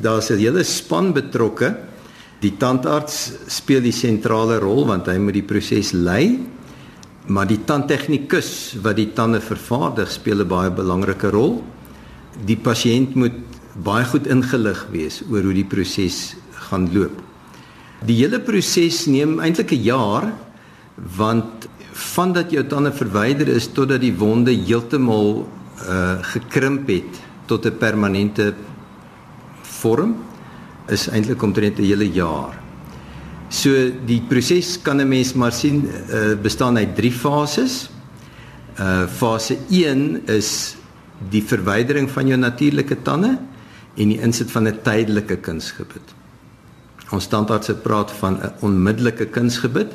Daar's 'n hele span betrokke. Die tandarts speel die sentrale rol want hy moet die proses lei. Maar die tandtegnikus wat die tande vervaardig, speel 'n baie belangrike rol. Die pasiënt moet baie goed ingelig wees oor hoe die proses gaan loop. Die hele proses neem eintlik 'n jaar want vandat jou tande verwyder is totdat die wonde heeltemal uh gekrimp het tot 'n permanente vorm is eintlik omtrent 'n hele jaar. So die proses kan 'n mens maar sien uh bestaan uit 3 fases. Uh fase 1 is die verwydering van jou natuurlike tande en die insit van 'n tydelike kunsgebit. Ons standaardse praat van 'n onmiddellike kunsgebit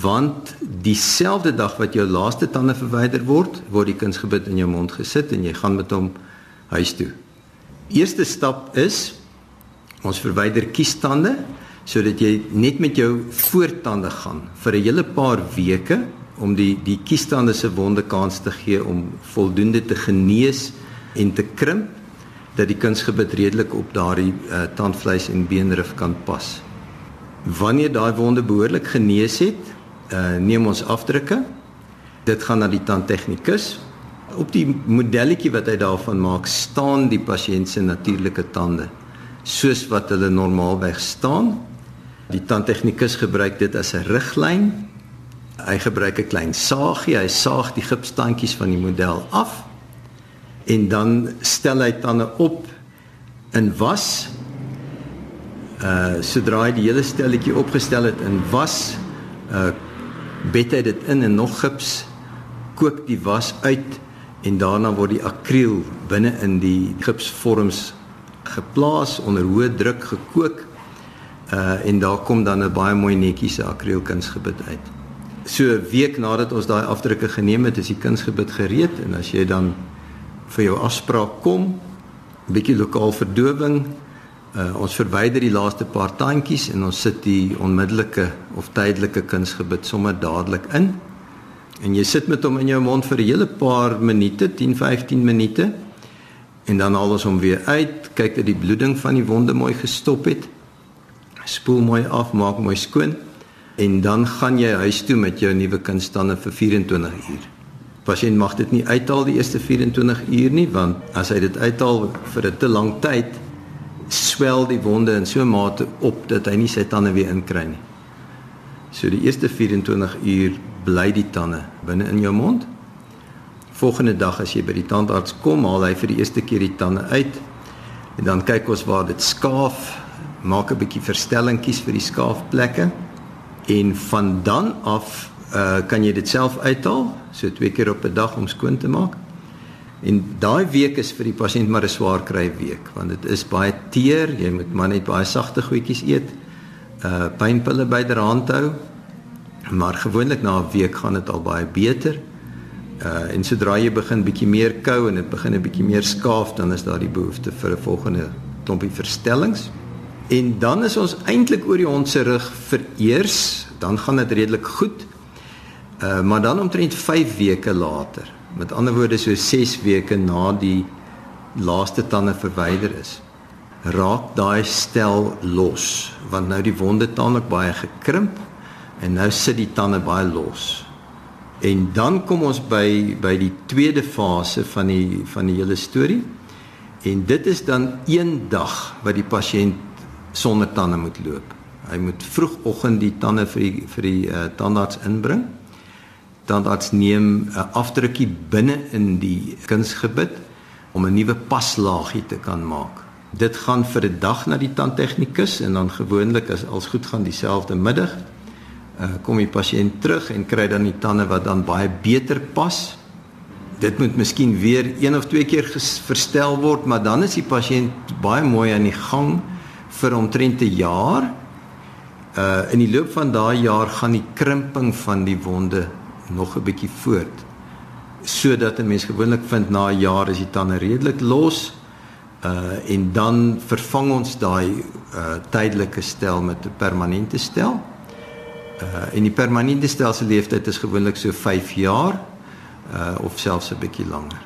want dieselfde dag wat jou laaste tande verwyder word, word die kunsgebit in jou mond gesit en jy gaan met hom huis toe. Eerste stap is ons verwyder kiestande sodat jy net met jou voortande gaan vir 'n hele paar weke om die die kiestande se wonde kans te gee om voldoende te genees en te krimp dat die kunsgebit redelik op daardie uh, tandvleis en beenrif kan pas. Wanneer daai wonde behoorlik genees het, uh, neem ons afdrukke. Dit gaan na die tandtegnikus. Op die modelletjie wat hy daarvan maak, staan die pasiënt se natuurlike tande soos wat hulle normaalweg staan. Die tandtegnikus gebruik dit as 'n riglyn. Hy gebruik 'n klein saagie, hy saag die gipstandjies van die model af en dan stel hy tande op in was. Uh sodra hy die hele stelletjie opgestel het in was, uh bed hy dit in en nog gips kook die was uit en daarna word die akriel binne in die gipsvorms geplaas onder hoë druk gekook uh en daar kom dan 'n baie mooi netjiese akrielkunsgebit uit. So 'n week nadat ons daai afdrukke geneem het, is die kunsgebit gereed en as jy dan vir jou afspraak kom, 'n bietjie lokaal verdowing, uh ons verwyder die laaste paar tandjies en ons sit die onmiddellike of tydelike kunsgebit sommer dadelik in. En jy sit met hom in jou mond vir 'n hele paar minute, 10-15 minute. En dan haal ons hom weer uit, kyk dat die bloeding van die wonde mooi gestop het. Spoel mooi af, maak mooi skoon en dan gaan jy huis toe met jou nuwe kunstande vir 24 uur. Pasiënt mag dit nie uithaal die eerste 24 uur nie want as hy dit uithaal vir 'n te lang tyd swel die wonde in so 'n mate op dat hy nie sy tande weer inkry nie. So die eerste 24 uur bly die tande binne in jou mond Volgende dag as jy by die tandarts kom, haal hy vir die eerste keer die tande uit. En dan kyk ons waar dit skaaf, maak 'n bietjie verstellingkies vir die skaafplekke. En van dan af uh kan jy dit self uithaal, so twee keer op 'n dag om skoon te maak. En daai week is vir die pasiënt maar 'n swaar kry week, want dit is baie teer, jy moet maar net baie sagte goedjies eet. Uh pynpille byderhand hou. Maar gewoonlik na 'n week gaan dit al baie beter. Uh en sodra jy begin bietjie meer kou en dit begin 'n bietjie meer skaaf, dan is daar die behoefte vir 'n volgende klompie verstellings. En dan is ons eintlik oor die hond se rug vereers, dan gaan dit redelik goed. Uh maar dan omtrent 5 weke later, met ander woorde so 6 weke na die laaste tande verwyder is, raak daai stel los, want nou die wonde taamlik baie gekrimp en nou sit die tande baie los. En dan kom ons by by die tweede fase van die van die hele storie. En dit is dan een dag wat die pasiënt sonder tande moet loop. Hy moet vroegoggend die tande vir die vir die uh, tandarts inbring. Tandarts neem 'n afdrukkie binne in die kunsgebit om 'n nuwe paslaagie te kan maak. Dit gaan vir 'n dag na die tandtegnikus en dan gewoonlik as alles goed gaan dieselfde middag uh, kom die pasiënt terug en kry dan die tande wat dan baie beter pas. Dit moet miskien weer een of twee keer verstel word, maar dan is die pasiënt baie mooi aan die gang vir omtrent 'n jaar. Uh in die loop van daai jaar gaan die krimping van die wonde nog 'n bietjie voort sodat 'n mens gewoonlik vind na 'n jaar is die tande redelik los uh en dan vervang ons daai uh tydelike stel met 'n permanente stel. Uh en die permanente stelsel leeftyd is gewoonlik so 5 jaar uh of selfs 'n bietjie langer.